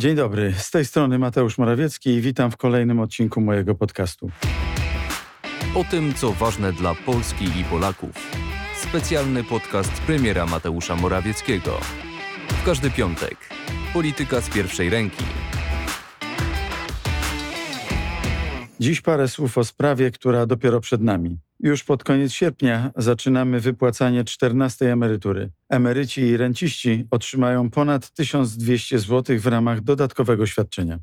Dzień dobry, z tej strony Mateusz Morawiecki i witam w kolejnym odcinku mojego podcastu. O tym, co ważne dla Polski i Polaków. Specjalny podcast premiera Mateusza Morawieckiego. W każdy piątek. Polityka z pierwszej ręki. Dziś parę słów o sprawie, która dopiero przed nami. Już pod koniec sierpnia zaczynamy wypłacanie 14 emerytury. Emeryci i renciści otrzymają ponad 1200 zł w ramach dodatkowego świadczenia.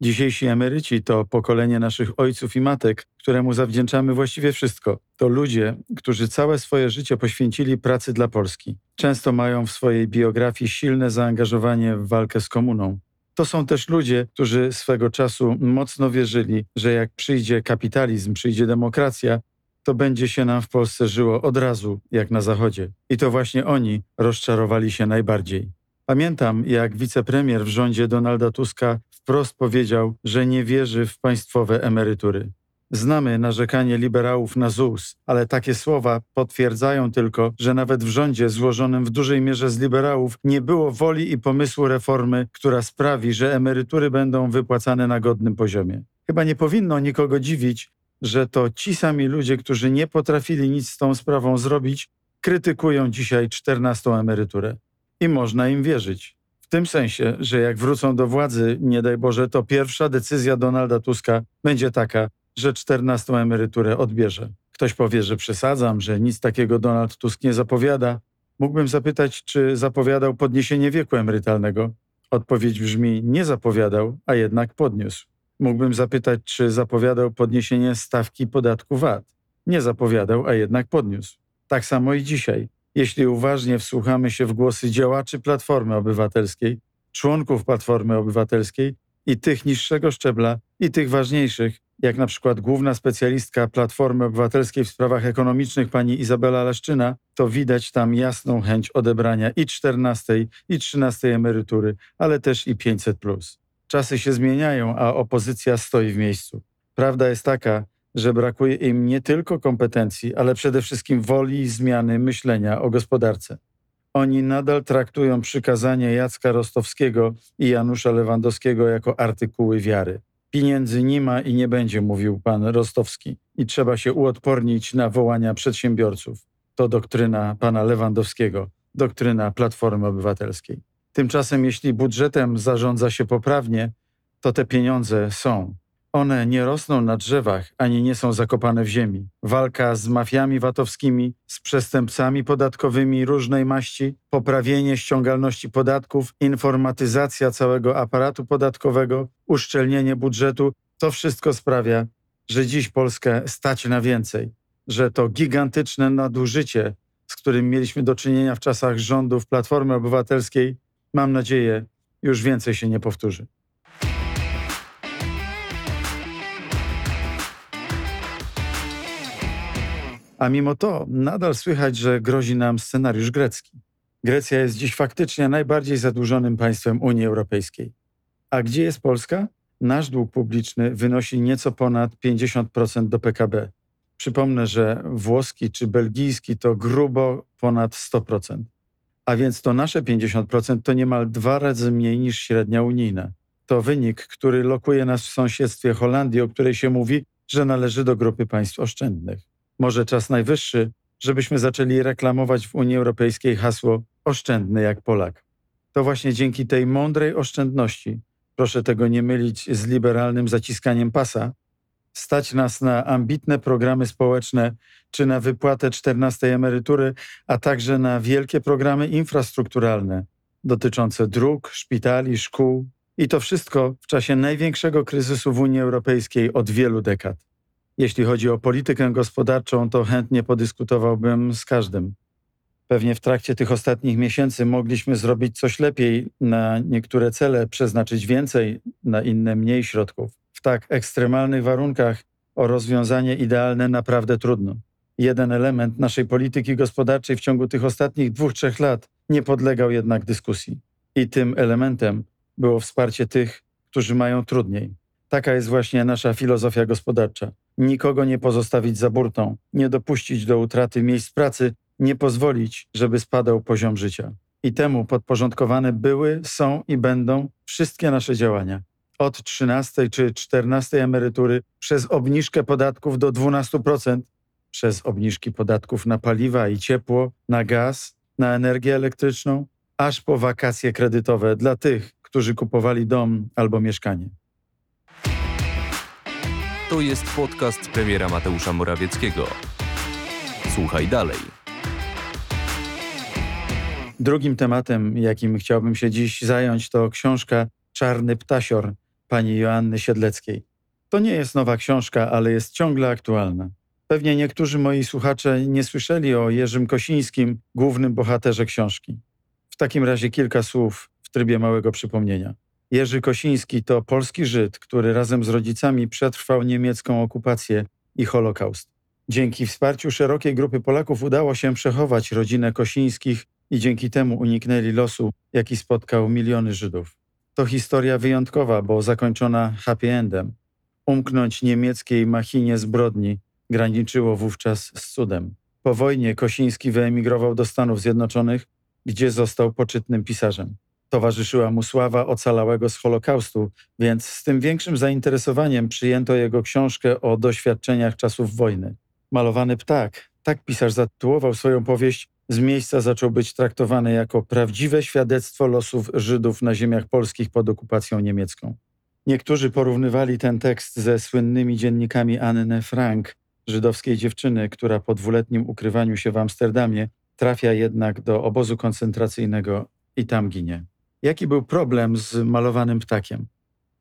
Dzisiejsi emeryci to pokolenie naszych ojców i matek, któremu zawdzięczamy właściwie wszystko. To ludzie, którzy całe swoje życie poświęcili pracy dla Polski. Często mają w swojej biografii silne zaangażowanie w walkę z komuną. To są też ludzie, którzy swego czasu mocno wierzyli, że jak przyjdzie kapitalizm, przyjdzie demokracja, to będzie się nam w Polsce żyło od razu, jak na Zachodzie. I to właśnie oni rozczarowali się najbardziej. Pamiętam, jak wicepremier w rządzie Donalda Tuska wprost powiedział, że nie wierzy w państwowe emerytury. Znamy narzekanie liberałów na ZUS, ale takie słowa potwierdzają tylko, że nawet w rządzie złożonym w dużej mierze z liberałów nie było woli i pomysłu reformy, która sprawi, że emerytury będą wypłacane na godnym poziomie. Chyba nie powinno nikogo dziwić, że to ci sami ludzie, którzy nie potrafili nic z tą sprawą zrobić, krytykują dzisiaj 14 emeryturę. I można im wierzyć. W tym sensie, że jak wrócą do władzy, nie daj Boże, to pierwsza decyzja Donalda Tuska będzie taka, że 14 emeryturę odbierze. Ktoś powie, że przesadzam, że nic takiego Donald Tusk nie zapowiada. Mógłbym zapytać, czy zapowiadał podniesienie wieku emerytalnego. Odpowiedź brzmi: nie zapowiadał, a jednak podniósł. Mógłbym zapytać, czy zapowiadał podniesienie stawki podatku VAT. Nie zapowiadał, a jednak podniósł. Tak samo i dzisiaj. Jeśli uważnie wsłuchamy się w głosy działaczy Platformy Obywatelskiej, członków Platformy Obywatelskiej i tych niższego szczebla, i tych ważniejszych, jak na przykład główna specjalistka Platformy Obywatelskiej w sprawach ekonomicznych pani Izabela Leszczyna, to widać tam jasną chęć odebrania i 14, i 13 emerytury, ale też i 500. Czasy się zmieniają, a opozycja stoi w miejscu. Prawda jest taka, że brakuje im nie tylko kompetencji, ale przede wszystkim woli i zmiany myślenia o gospodarce. Oni nadal traktują przykazania Jacka Rostowskiego i Janusza Lewandowskiego jako artykuły wiary. Pieniędzy nie ma i nie będzie, mówił pan Rostowski, i trzeba się uodpornić na wołania przedsiębiorców. To doktryna pana Lewandowskiego, doktryna Platformy Obywatelskiej. Tymczasem, jeśli budżetem zarządza się poprawnie, to te pieniądze są. One nie rosną na drzewach ani nie są zakopane w ziemi. Walka z mafiami VAT-owskimi, z przestępcami podatkowymi różnej maści, poprawienie ściągalności podatków, informatyzacja całego aparatu podatkowego, uszczelnienie budżetu to wszystko sprawia, że dziś Polskę stać na więcej, że to gigantyczne nadużycie, z którym mieliśmy do czynienia w czasach rządów Platformy Obywatelskiej, mam nadzieję, już więcej się nie powtórzy. A mimo to nadal słychać, że grozi nam scenariusz grecki. Grecja jest dziś faktycznie najbardziej zadłużonym państwem Unii Europejskiej. A gdzie jest Polska? Nasz dług publiczny wynosi nieco ponad 50% do PKB. Przypomnę, że włoski czy belgijski to grubo ponad 100%. A więc to nasze 50% to niemal dwa razy mniej niż średnia unijna. To wynik, który lokuje nas w sąsiedztwie Holandii, o której się mówi, że należy do grupy państw oszczędnych. Może czas najwyższy, żebyśmy zaczęli reklamować w Unii Europejskiej hasło oszczędny jak Polak. To właśnie dzięki tej mądrej oszczędności, proszę tego nie mylić z liberalnym zaciskaniem pasa, stać nas na ambitne programy społeczne czy na wypłatę 14 emerytury, a także na wielkie programy infrastrukturalne dotyczące dróg, szpitali, szkół i to wszystko w czasie największego kryzysu w Unii Europejskiej od wielu dekad. Jeśli chodzi o politykę gospodarczą, to chętnie podyskutowałbym z każdym. Pewnie w trakcie tych ostatnich miesięcy mogliśmy zrobić coś lepiej, na niektóre cele przeznaczyć więcej, na inne mniej środków. W tak ekstremalnych warunkach o rozwiązanie idealne naprawdę trudno. Jeden element naszej polityki gospodarczej w ciągu tych ostatnich dwóch, trzech lat nie podlegał jednak dyskusji. I tym elementem było wsparcie tych, którzy mają trudniej. Taka jest właśnie nasza filozofia gospodarcza nikogo nie pozostawić za burtą, nie dopuścić do utraty miejsc pracy, nie pozwolić, żeby spadał poziom życia. I temu podporządkowane były, są i będą wszystkie nasze działania. Od 13 czy 14 emerytury, przez obniżkę podatków do 12%, przez obniżki podatków na paliwa i ciepło, na gaz, na energię elektryczną, aż po wakacje kredytowe dla tych, którzy kupowali dom albo mieszkanie. To jest podcast premiera Mateusza Morawieckiego. Słuchaj dalej. Drugim tematem, jakim chciałbym się dziś zająć, to książka Czarny Ptasior pani Joanny Siedleckiej. To nie jest nowa książka, ale jest ciągle aktualna. Pewnie niektórzy moi słuchacze nie słyszeli o Jerzym Kosińskim, głównym bohaterze książki. W takim razie kilka słów w trybie małego przypomnienia. Jerzy Kosiński to polski Żyd, który razem z rodzicami przetrwał niemiecką okupację i Holokaust. Dzięki wsparciu szerokiej grupy Polaków udało się przechować rodzinę Kosińskich i dzięki temu uniknęli losu, jaki spotkał miliony Żydów. To historia wyjątkowa, bo zakończona happy endem. Umknąć niemieckiej machinie zbrodni graniczyło wówczas z cudem. Po wojnie Kosiński wyemigrował do Stanów Zjednoczonych, gdzie został poczytnym pisarzem. Towarzyszyła mu sława ocalałego z Holokaustu, więc z tym większym zainteresowaniem przyjęto jego książkę o doświadczeniach czasów wojny. Malowany ptak, tak pisarz zatytułował swoją powieść, z miejsca zaczął być traktowany jako prawdziwe świadectwo losów Żydów na ziemiach polskich pod okupacją niemiecką. Niektórzy porównywali ten tekst ze słynnymi dziennikami Anne Frank, żydowskiej dziewczyny, która po dwuletnim ukrywaniu się w Amsterdamie trafia jednak do obozu koncentracyjnego i tam ginie. Jaki był problem z malowanym ptakiem?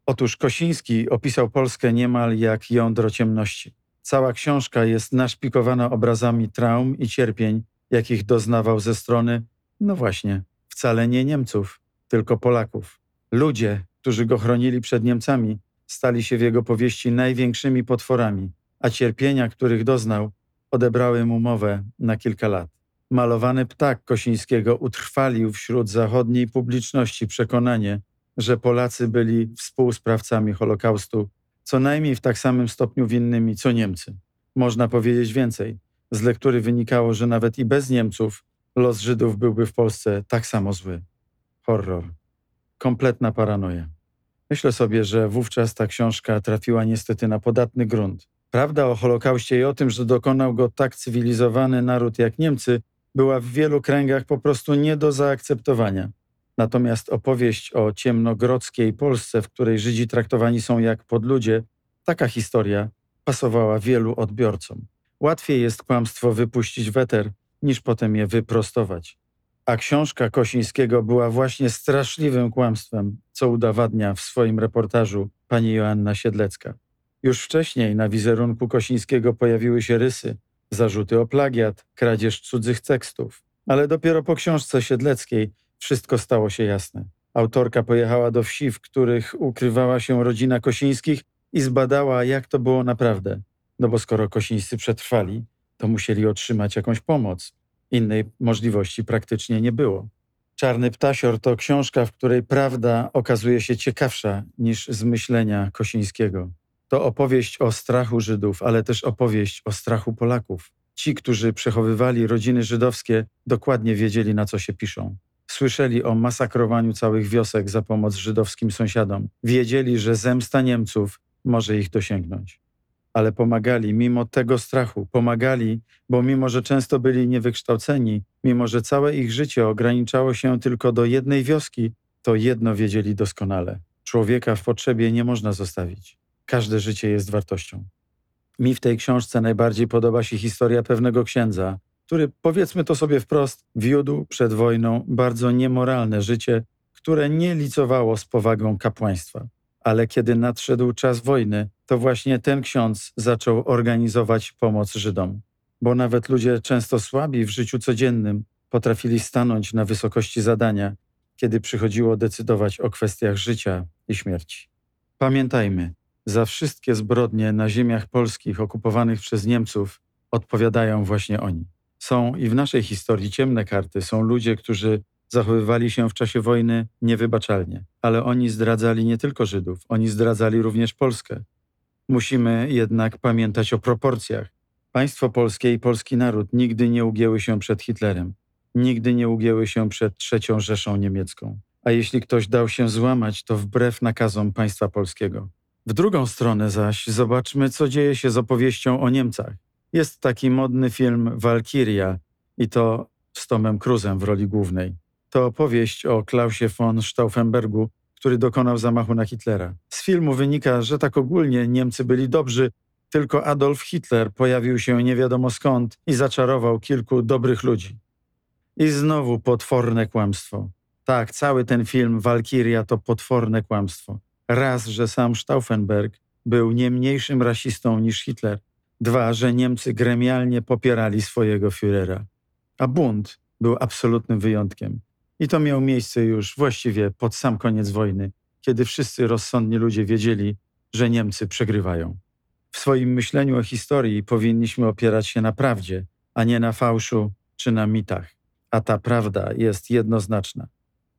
Otóż Kosiński opisał Polskę niemal jak jądro ciemności. Cała książka jest naszpikowana obrazami traum i cierpień, jakich doznawał ze strony, no właśnie, wcale nie Niemców, tylko Polaków. Ludzie, którzy go chronili przed Niemcami, stali się w jego powieści największymi potworami, a cierpienia, których doznał, odebrały mu mowę na kilka lat. Malowany ptak Kosińskiego utrwalił wśród zachodniej publiczności przekonanie, że Polacy byli współsprawcami Holokaustu, co najmniej w tak samym stopniu winnymi co Niemcy. Można powiedzieć więcej. Z lektury wynikało, że nawet i bez Niemców los Żydów byłby w Polsce tak samo zły. Horror. Kompletna paranoja. Myślę sobie, że wówczas ta książka trafiła niestety na podatny grunt. Prawda o Holokauście i o tym, że dokonał go tak cywilizowany naród jak Niemcy, była w wielu kręgach po prostu nie do zaakceptowania. Natomiast opowieść o ciemnogrodzkiej Polsce, w której Żydzi traktowani są jak podludzie, taka historia pasowała wielu odbiorcom. Łatwiej jest kłamstwo wypuścić w eter, niż potem je wyprostować. A książka Kosińskiego była właśnie straszliwym kłamstwem, co udowadnia w swoim reportażu pani Joanna Siedlecka. Już wcześniej na wizerunku Kosińskiego pojawiły się rysy, zarzuty o plagiat, kradzież cudzych tekstów. Ale dopiero po książce Siedleckiej wszystko stało się jasne. Autorka pojechała do wsi, w których ukrywała się rodzina Kosińskich i zbadała, jak to było naprawdę. No bo skoro Kosińscy przetrwali, to musieli otrzymać jakąś pomoc. Innej możliwości praktycznie nie było. Czarny Ptasior to książka, w której prawda okazuje się ciekawsza niż zmyślenia Kosińskiego. To opowieść o strachu Żydów, ale też opowieść o strachu Polaków. Ci, którzy przechowywali rodziny żydowskie, dokładnie wiedzieli, na co się piszą. Słyszeli o masakrowaniu całych wiosek za pomoc żydowskim sąsiadom. Wiedzieli, że zemsta Niemców może ich dosięgnąć. Ale pomagali mimo tego strachu, pomagali, bo mimo, że często byli niewykształceni, mimo, że całe ich życie ograniczało się tylko do jednej wioski, to jedno wiedzieli doskonale. Człowieka w potrzebie nie można zostawić. Każde życie jest wartością. Mi w tej książce najbardziej podoba się historia pewnego księdza, który, powiedzmy to sobie wprost, wiódł przed wojną bardzo niemoralne życie, które nie licowało z powagą kapłaństwa. Ale kiedy nadszedł czas wojny, to właśnie ten ksiądz zaczął organizować pomoc Żydom. Bo nawet ludzie często słabi w życiu codziennym potrafili stanąć na wysokości zadania, kiedy przychodziło decydować o kwestiach życia i śmierci. Pamiętajmy, za wszystkie zbrodnie na ziemiach polskich okupowanych przez Niemców odpowiadają właśnie oni. Są i w naszej historii ciemne karty, są ludzie, którzy zachowywali się w czasie wojny niewybaczalnie, ale oni zdradzali nie tylko Żydów, oni zdradzali również Polskę. Musimy jednak pamiętać o proporcjach. Państwo polskie i polski naród nigdy nie ugięły się przed Hitlerem. nigdy nie ugięły się przed III Rzeszą Niemiecką. A jeśli ktoś dał się złamać, to wbrew nakazom państwa polskiego. W drugą stronę zaś zobaczmy, co dzieje się z opowieścią o Niemcach. Jest taki modny film Walkiria i to z Tomem Cruzem w roli głównej. To opowieść o Klausie von Stauffenbergu, który dokonał zamachu na Hitlera. Z filmu wynika, że tak ogólnie Niemcy byli dobrzy, tylko Adolf Hitler pojawił się nie wiadomo skąd i zaczarował kilku dobrych ludzi. I znowu potworne kłamstwo. Tak, cały ten film Walkiria to potworne kłamstwo. Raz, że sam Stauffenberg był nie mniejszym rasistą niż Hitler. Dwa, że Niemcy gremialnie popierali swojego Führera. A bunt był absolutnym wyjątkiem. I to miało miejsce już właściwie pod sam koniec wojny, kiedy wszyscy rozsądni ludzie wiedzieli, że Niemcy przegrywają. W swoim myśleniu o historii powinniśmy opierać się na prawdzie, a nie na fałszu czy na mitach. A ta prawda jest jednoznaczna.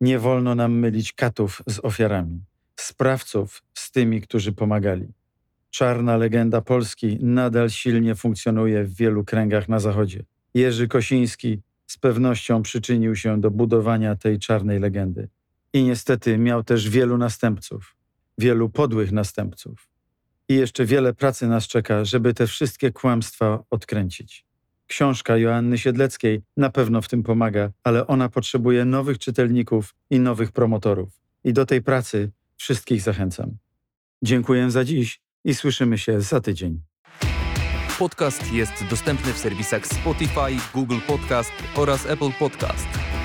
Nie wolno nam mylić katów z ofiarami, sprawców z tymi, którzy pomagali. Czarna legenda Polski nadal silnie funkcjonuje w wielu kręgach na Zachodzie. Jerzy Kosiński z pewnością przyczynił się do budowania tej czarnej legendy. I niestety miał też wielu następców, wielu podłych następców. I jeszcze wiele pracy nas czeka, żeby te wszystkie kłamstwa odkręcić. Książka Joanny Siedleckiej na pewno w tym pomaga, ale ona potrzebuje nowych czytelników i nowych promotorów. I do tej pracy wszystkich zachęcam. Dziękuję za dziś i słyszymy się za tydzień. Podcast jest dostępny w serwisach Spotify, Google Podcast oraz Apple Podcast.